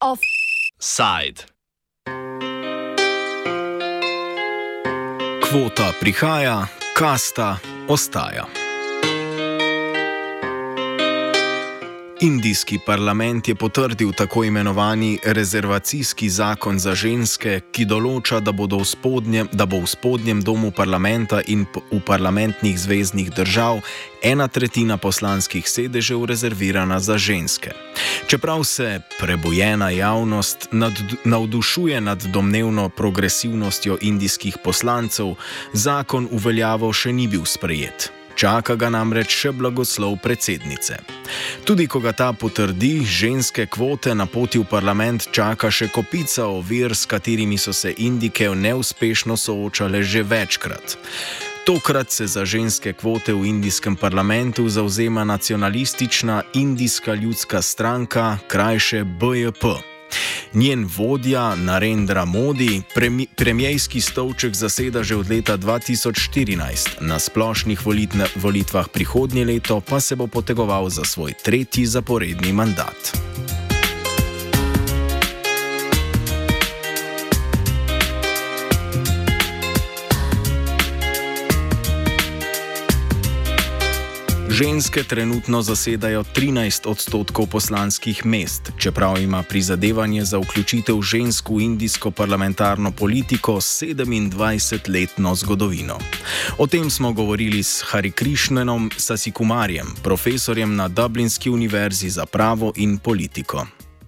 Offside. Kvota prihaja, kasta ostaja. Indijski parlament je potrdil tako imenovani rezervacijski zakon za ženske, ki določa, da, v spodnjem, da bo v spodnjem domu parlamenta in v parlamentnih zvezdnih držav ena tretjina poslanskih sedežev rezervirana za ženske. Čeprav se prebojena javnost nad, navdušuje nad domnevno progresivnostjo indijskih poslancev, zakon uveljavo še ni bil sprejet. Čaka ga namreč še blagoslov predsednice. Tudi ko ga ta potrdi, ženske kvote na poti v parlament čaka še kopica ovir, s katerimi so se indike neuspešno soočale že večkrat. Tokrat se za ženske kvote v indijskem parlamentu zauzema nacionalistična indijska ljudska stranka, krajše BJP. Njen vodja Narendra Modi premi, premijski stolček zaseda že od leta 2014, na splošnih volitne, volitvah prihodnje leto pa se bo potegoval za svoj tretji zaporedni mandat. Ženske trenutno zasedajo 13 odstotkov poslanskih mest, čeprav ima prizadevanje za vključitev žensk v indijsko parlamentarno politiko 27-letno zgodovino. O tem smo govorili s Hari Krišnenom Sasikumarjem, profesorjem na Dublinski univerzi za pravo in politiko.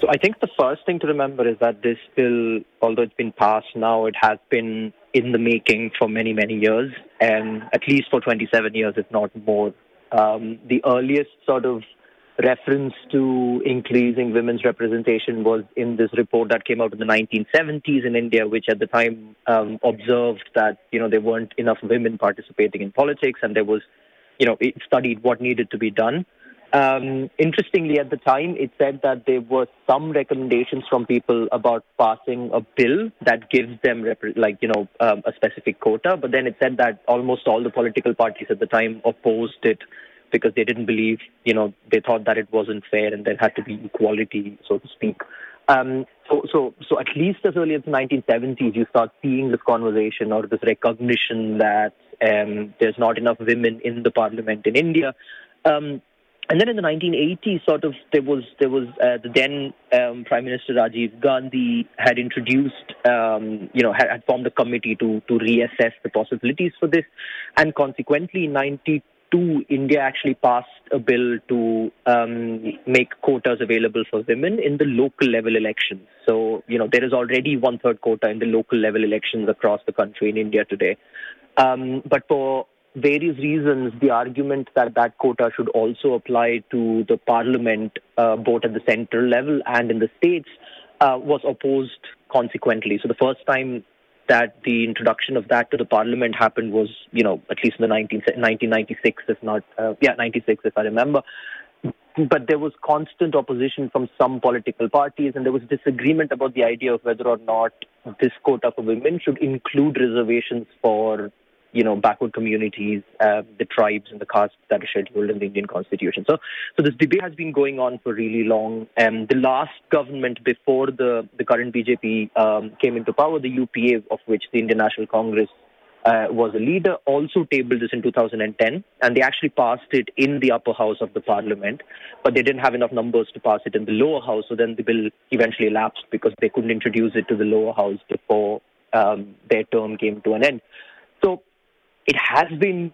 So I think the first thing to remember is that this bill, although it's been passed now, it has been in the making for many, many years, and at least for 27 years, if not more. Um, the earliest sort of reference to increasing women's representation was in this report that came out in the 1970s in India, which at the time um, observed that you know there weren't enough women participating in politics, and there was, you know, it studied what needed to be done. Um, interestingly, at the time, it said that there were some recommendations from people about passing a bill that gives them, rep- like, you know, um, a specific quota. But then it said that almost all the political parties at the time opposed it because they didn't believe, you know, they thought that it wasn't fair and there had to be equality, so to speak. Um, so, so, so at least as early as the 1970s, you start seeing this conversation or this recognition that um, there's not enough women in the parliament in India. Um, and then in the 1980s, sort of, there was there was uh, the then um, Prime Minister Rajiv Gandhi had introduced, um, you know, had, had, formed a committee to to reassess the possibilities for this, and consequently, in 92, India actually passed a bill to um, make quotas available for women in the local level elections. So, you know, there is already one third quota in the local level elections across the country in India today. Um, but for various reasons, the argument that that quota should also apply to the parliament, uh, both at the central level and in the states, uh, was opposed consequently. So the first time that the introduction of that to the parliament happened was, you know, at least in the 19, 1996, if not, uh, yeah, 96, if I remember. But there was constant opposition from some political parties, and there was disagreement about the idea of whether or not this quota for women should include reservations for you know, backward communities, uh, the tribes and the castes that are scheduled in the Indian constitution. So, so this debate has been going on for really long. And the last government before the, the current BJP um, came into power, the UPA, of which the Indian National Congress uh, was a leader, also tabled this in 2010, and they actually passed it in the upper house of the parliament, but they didn't have enough numbers to pass it in the lower house, so then the bill eventually lapsed because they couldn't introduce it to the lower house before um, their term came to an end. So it has been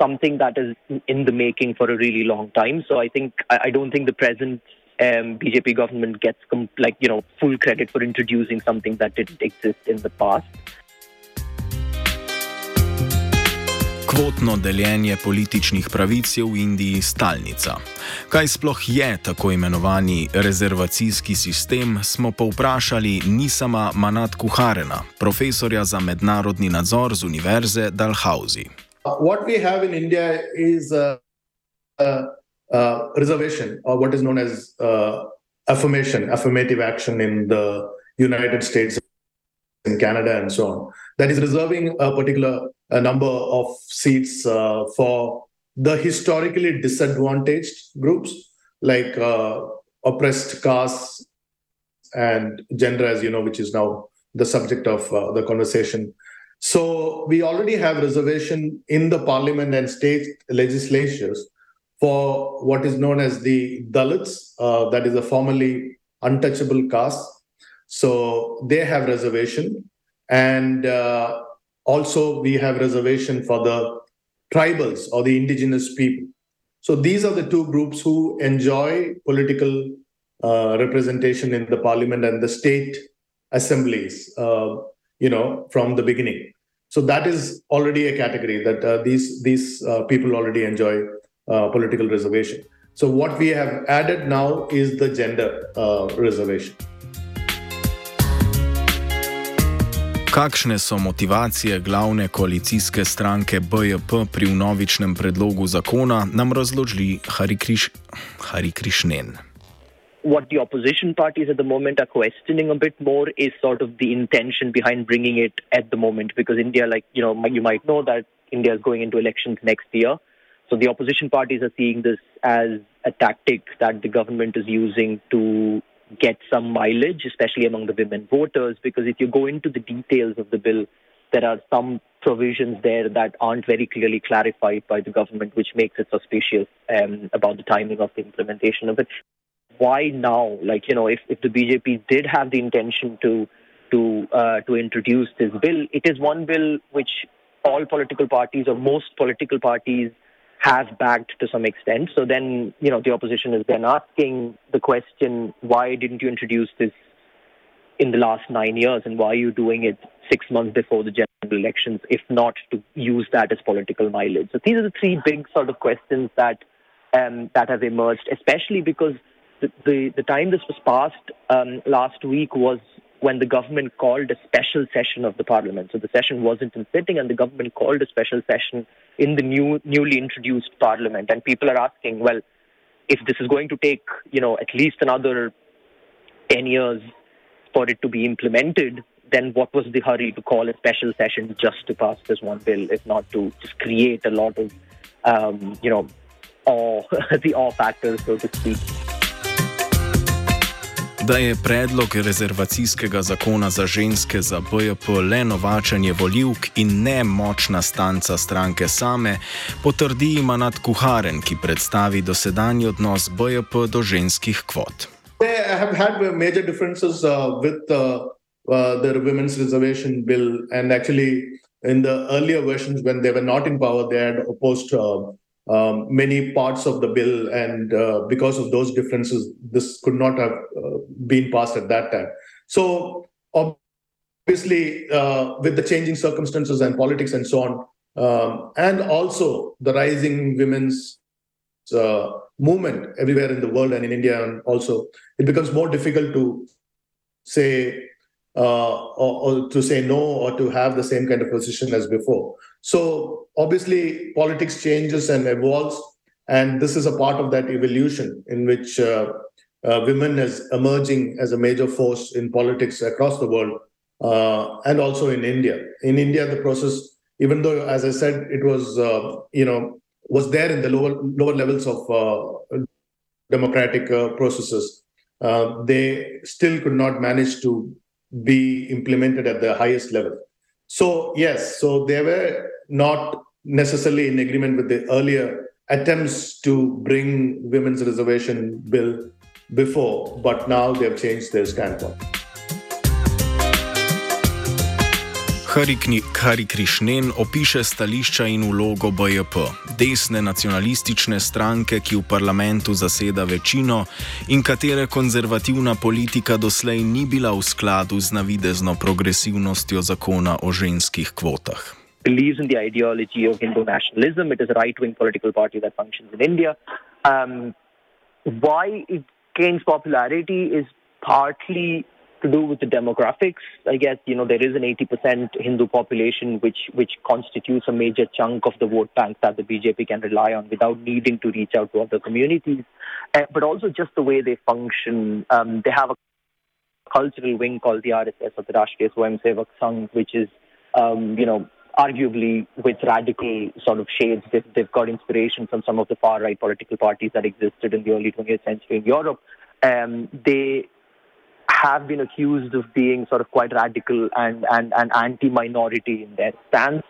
something that is in the making for a really long time. So I think I don't think the present um, BJP government gets like you know full credit for introducing something that didn't exist in the past. Kvotno deljenje političnih pravic je v Indiji stalnica. Kaj sploh je tako imenovani rezervacijski sistem, smo povprašali Nisama Manat Kuharena, profesorja za mednarodni nadzor z Univerze Dalhousie. What we have in India is a, a, a reservation, or what is known as uh, affirmation, affirmative action in the United States, in Canada, and so on. That is reserving a particular a number of seats uh, for the historically disadvantaged groups like uh, oppressed castes and gender, as you know, which is now the subject of uh, the conversation. So we already have reservation in the parliament and state legislatures for what is known as the Dalits, uh, that is a formerly untouchable caste. So they have reservation, and uh, also we have reservation for the tribals or the indigenous people. So these are the two groups who enjoy political uh, representation in the parliament and the state assemblies, uh, you know, from the beginning. So that is already a category that uh, these these uh, people already enjoy uh, political reservation. So what we have added now is the gender uh, reservation. Kakšne so motivacije glavne koalicijske stranke BJP pri vnovičnem predlogu zakona, nam razloži Hari, Kriš, Hari Krišnen. What the opposition parties at the moment are questioning a bit more is sort of the intention behind bringing it at the moment, because India, like you know, you might know that India is going into elections next year. So the opposition parties are seeing this as a tactic that the government is using to get some mileage, especially among the women voters, because if you go into the details of the bill, there are some provisions there that aren't very clearly clarified by the government, which makes it suspicious um, about the timing of the implementation of it. Why now? Like, you know, if, if the BJP did have the intention to to uh, to introduce this bill, it is one bill which all political parties or most political parties have backed to some extent. So then, you know, the opposition is then asking the question, why didn't you introduce this in the last nine years and why are you doing it six months before the general elections, if not to use that as political mileage? So these are the three big sort of questions that um, that have emerged, especially because the, the, the time this was passed um, last week was when the government called a special session of the parliament. So the session wasn't in sitting, and the government called a special session in the new newly introduced parliament. And people are asking, well, if this is going to take, you know, at least another ten years for it to be implemented, then what was the hurry to call a special session just to pass this one bill, if not to just create a lot of, um, you know, awe, the awe factor, so to speak. Da je predlog rezervacijskega zakona za ženske za BJP le novačenje voljivk in ne močna stanca stranke same, potrdi Manat Kuharen, ki predstavi dosedanji odnos BJP do ženskih kvot. have had major differences uh, with uh, uh, the women's reservation bill, and actually, in the earlier versions, when they were not in power, they had opposed uh, um, many parts of the bill, and uh, because of those differences, this could not have uh, been passed at that time. So, obviously, uh, with the changing circumstances and politics and so on, um, and also the rising women's uh, movement everywhere in the world and in India, and also, it becomes more difficult to say uh, or, or, to say no or to have the same kind of position as before. So obviously, politics changes and evolves, and this is a part of that evolution in which uh, uh, women is emerging as a major force in politics across the world uh, and also in India. In India, the process, even though, as I said, it was uh, you know was there in the lower lower levels of uh, democratic processes. they still could not manage to be implemented at the highest level. So, yes, so they were not necessarily in agreement with the earlier attempts to bring women's reservation bill before, but now they have changed their standpoint. Hari Krišnen opiše stališča in vlogo BJP, desne nacionalistične stranke, ki v parlamentu zaseda večino in katere konzervativna politika doslej ni bila v skladu z navidezno progresivnostjo zakona o ženskih kvotah. Believes in the ideology of Hindu nationalism. It is a right wing political party that functions in India. Um, why it gains popularity is partly to do with the demographics. I guess you know there is an 80% Hindu population, which which constitutes a major chunk of the vote bank that the BJP can rely on without needing to reach out to other communities. Uh, but also just the way they function. Um, they have a cultural wing called the RSS or the Rashtriya Swayamsevak Sangh, which is um, you know arguably with radical sort of shades. They've, they've, got inspiration from some of the far right political parties that existed in the early 20th century in Europe. Um, they have been accused of being sort of quite radical and, and, and anti minority in their stance.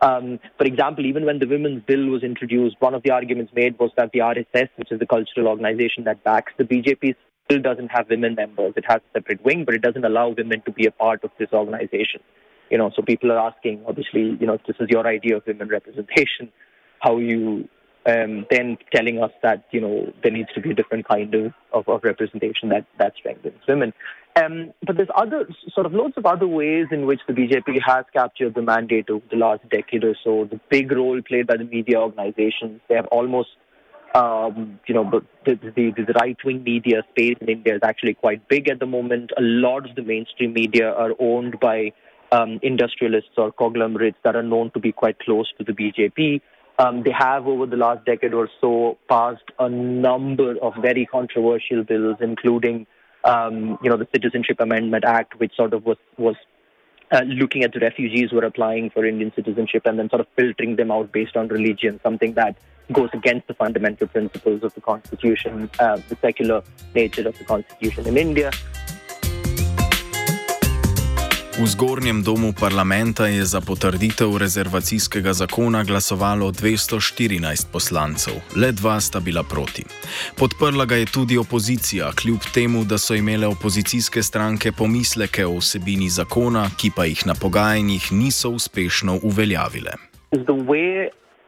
Um, for example, even when the Women's Bill was introduced, one of the arguments made was that the RSS, which is the cultural organization that backs the BJP, still doesn't have women members. It has a separate wing, but it doesn't allow women to be a part of this organization. You know, so people are asking, obviously, you know, this is your idea of women representation. How you um, then telling us that you know there needs to be a different kind of, of, of representation that that strengthens women. Um, but there's other sort of loads of other ways in which the BJP has captured the mandate over the last decade or so. The big role played by the media organizations. They have almost um, you know, the, the, the right-wing media space in India is actually quite big at the moment. A lot of the mainstream media are owned by um, industrialists or conglomerates that are known to be quite close to the BJP. Um, they have, over the last decade or so, passed a number of very controversial bills, including, um, you know, the Citizenship Amendment Act, which sort of was was uh, looking at the refugees who are applying for Indian citizenship and then sort of filtering them out based on religion, something that goes against the fundamental principles of the Constitution, uh, the secular nature of the Constitution in India. V zgornjem domu parlamenta je za potrditev rezervacijskega zakona glasovalo 214 poslancev, le dva sta bila proti. Podprla ga je tudi opozicija, kljub temu, da so imele opozicijske stranke pomisleke o vsebini zakona, ki pa jih na pogajanjih niso uspešno uveljavile.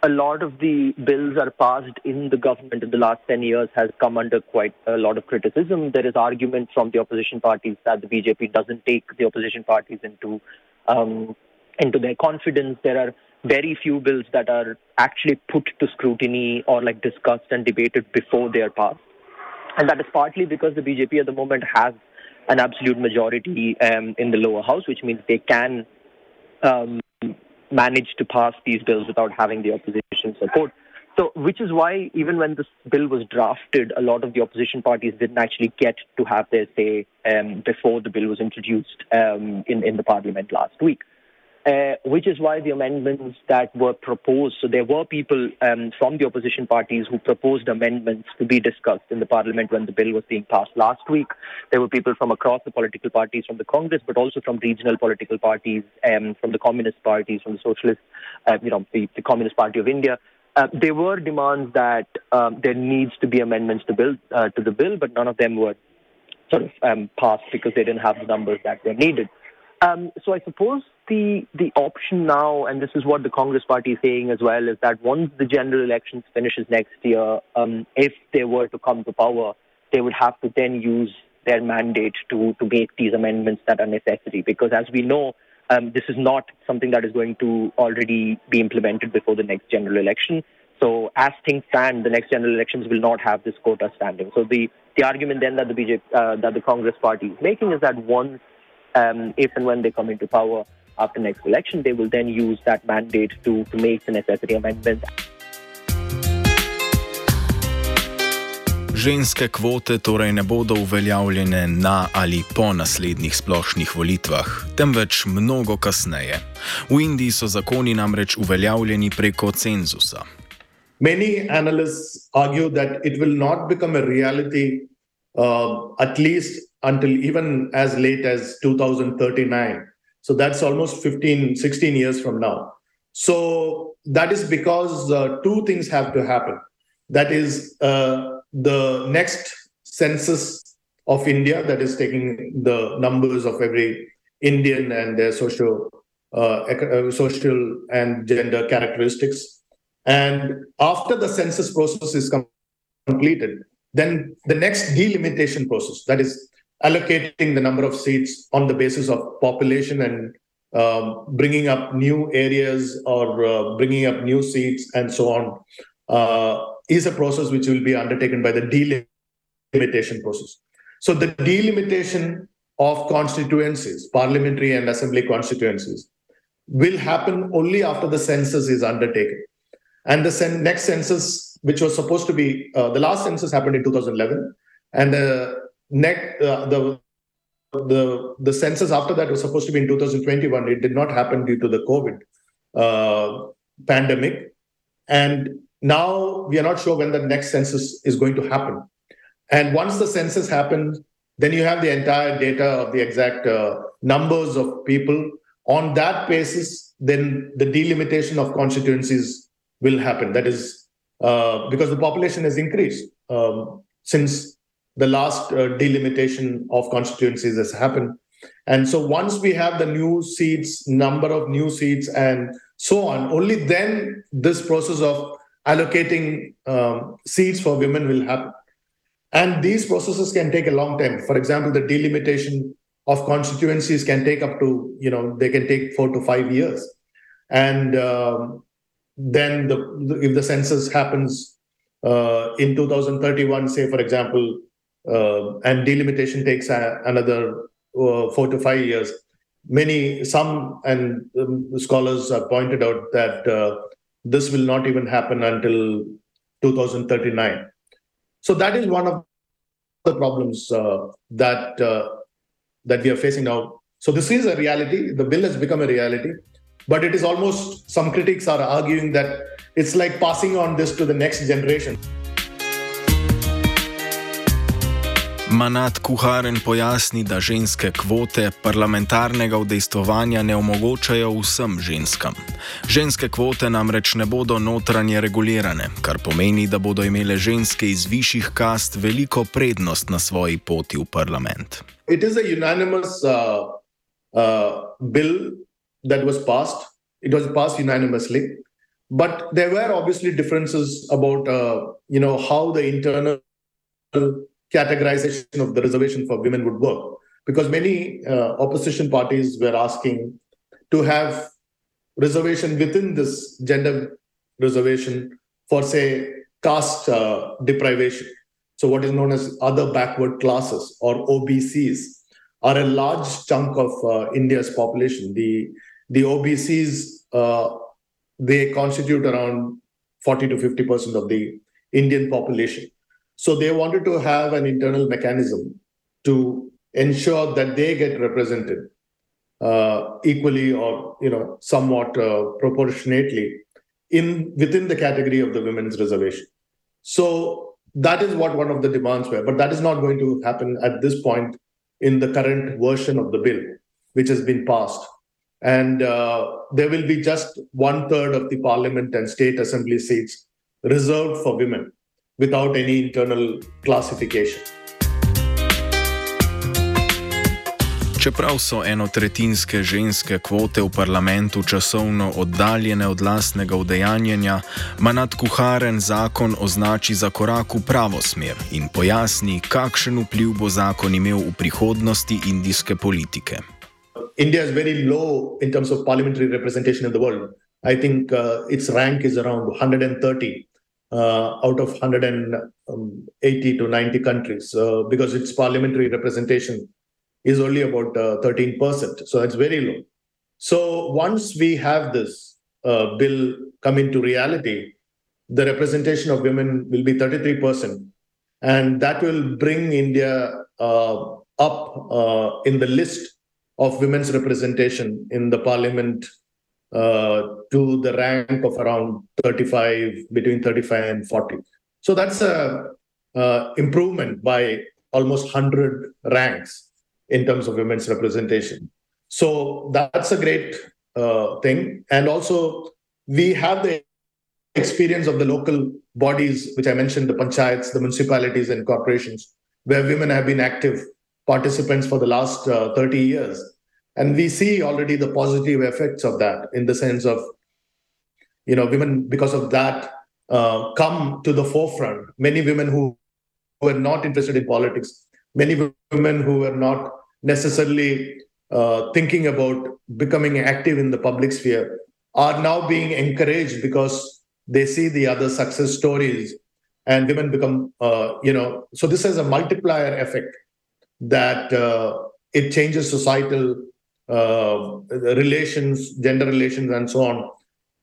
A lot of the bills are passed in the government in the last 10 years has come under quite a lot of criticism. There is argument from the opposition parties that the BJP doesn't take the opposition parties into um, into their confidence. There are very few bills that are actually put to scrutiny or like discussed and debated before they are passed. And that is partly because the BJP at the moment has an absolute majority um, in the lower house, which means they can um, managed to pass these bills without having the opposition support. So, which is why even when this bill was drafted, a lot of the opposition parties didn't actually get to have their say um, before the bill was introduced um, in, in the parliament last week. Uh, which is why the amendments that were proposed, so there were people um, from the opposition parties who proposed amendments to be discussed in the parliament when the bill was being passed last week. There were people from across the political parties, from the Congress, but also from regional political parties, um, from the communist parties, from the socialist, uh, you know, the, the, Communist Party of India. Uh, there were demands that um, there needs to be amendments to bill uh, to the bill, but none of them were sort of um, passed because they didn't have the numbers that were needed. Um, so I suppose the the option now, and this is what the Congress Party is saying as well, is that once the general elections finishes next year, um, if they were to come to power, they would have to then use their mandate to to make these amendments that are necessary. Because as we know, um, this is not something that is going to already be implemented before the next general election. So as things stand, the next general elections will not have this quota standing. So the the argument then that the BJP, uh, that the Congress Party is making is that once um, if and when they come into power after next election, they will then use that mandate to, to make the necessary amendments. Ženske kvote torej ne bodo uveljavljene na ali po naslednjih splošnih volitvah, temveč mnogo kasneje. V Indiji so zakoni namreč uveljavljeni preko cenzusa. Many analysts argue that it will not become a reality uh, at least until even as late as 2039. So that's almost 15, 16 years from now. So that is because uh, two things have to happen. That is uh, the next census of India, that is taking the numbers of every Indian and their social, uh, uh social and gender characteristics. And after the census process is completed, then the next delimitation process, that is allocating the number of seats on the basis of population and um, bringing up new areas or uh, bringing up new seats and so on, uh, is a process which will be undertaken by the delimitation process. So the delimitation of constituencies, parliamentary and assembly constituencies, will happen only after the census is undertaken. And the sen- next census, which was supposed to be uh, the last census, happened in 2011, and the next uh, the the the census after that was supposed to be in 2021. It did not happen due to the COVID uh, pandemic. And now we are not sure when the next census is going to happen. And once the census happens, then you have the entire data of the exact uh, numbers of people. On that basis, then the delimitation of constituencies will happen. That is uh, because the population has increased um, since the last uh, delimitation of constituencies has happened. And so once we have the new seats, number of new seats, and so on, only then this process of allocating um, seats for women will happen. And these processes can take a long time. For example, the delimitation of constituencies can take up to, you know, they can take four to five years. And um, then the, if the census happens uh, in 2031, say, for example, uh, and delimitation takes a, another uh, four to five years, many, some, and um, scholars have pointed out that uh, this will not even happen until 2039. So that is one of the problems uh, that uh, that we are facing now. So this is a reality. The bill has become a reality, but it is almost some critics are arguing that it's like passing on this to the next generation. Manat Kuharen pojasni, da ženske kvote parlamentarnega udejstvovanja ne omogočajo vsem ženskam. Ženske kvote namreč ne bodo notranje regulirane, kar pomeni, da bodo imele ženske iz višjih kast veliko prednost na svoji poti v parlament. It is a unanimous uh, uh, bill that was passed. It was passed unanimously, but there were obviously differences about, uh, you know, how the internal categorization of the reservation for women would work. Because many uh, opposition parties were asking to have reservation within this gender reservation for, say, caste uh, deprivation. So, what is known as other backward classes or OBCs are a large chunk of uh, India's population. The the OBCs uh, they constitute around 40 to 50 percent of the Indian population. So they wanted to have an internal mechanism to ensure that they get represented uh, equally or you know somewhat uh, proportionately in within the category of the women's reservation. So that is what one of the demands were, but that is not going to happen at this point in the current version of the bill, which has been passed. And uh, there will be just one third of the parliament and state assembly seats reserved for women without any internal classification. Čeprav so enotretinske ženske kvote v parlamentu časovno oddaljene od lastnega udejanjenja, Manat Kuharen zakon označi za korak v pravo smer in pojasni, kakšen vpliv bo zakon imel v prihodnosti indijske politike. India is very low in terms of parliamentary representation in the world. I think uh, its rank is around 130. Uh, out of 180 to 90 countries uh, because its parliamentary representation is only about uh, 13%. So that's very low. So once we have this uh, bill come into reality, the representation of women will be 33%. And that will bring India uh, up uh, in the list of women's representation in the parliament uh, to the rank of around 35, between 35 and 40. So that's a uh, improvement by almost 100 ranks in terms of women's representation. So that's a great uh, thing. And also, we have the experience of the local bodies, which I mentioned, the panchayats, the municipalities, and corporations, where women have been active participants for the last uh, 30 years. And we see already the positive effects of that in the sense of, you know, women, because of that, uh, come to the forefront. Many women who were not interested in politics, many women who were not necessarily uh, thinking about becoming active in the public sphere are now being encouraged because they see the other success stories and women become, uh, you know, so this has a multiplier effect that uh, it changes societal relations, gender relations, and so on,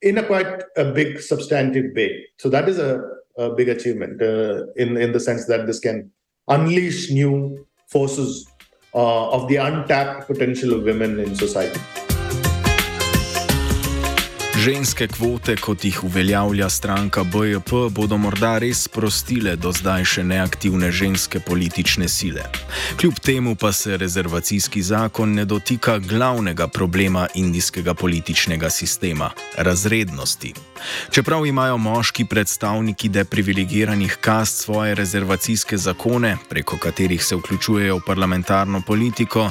in a quite a big substantive way. So that is a, a big achievement uh, in in the sense that this can unleash new forces uh, of the untapped potential of women in society. Ženske kvote, kot jih uveljavlja stranka BJP, bodo morda res sprostile do zdaj še neaktivne ženske politične sile. Kljub temu pa se rezervacijski zakon ne dotika glavnega problema indijskega političnega sistema - razrednosti. Čeprav imajo moški predstavniki deprivilegiranih kast svoje rezervacijske zakone, preko katerih se vključujejo v parlamentarno politiko,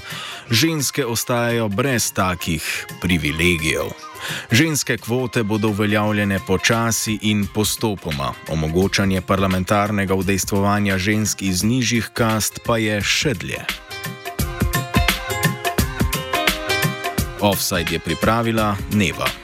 ženske ostajajo brez takih privilegijev. Ženske kvote bodo uveljavljene počasi in postopoma, omogočanje parlamentarnega udejstvovanja žensk iz nižjih kast pa je še dlje. Offside je pripravila Neva.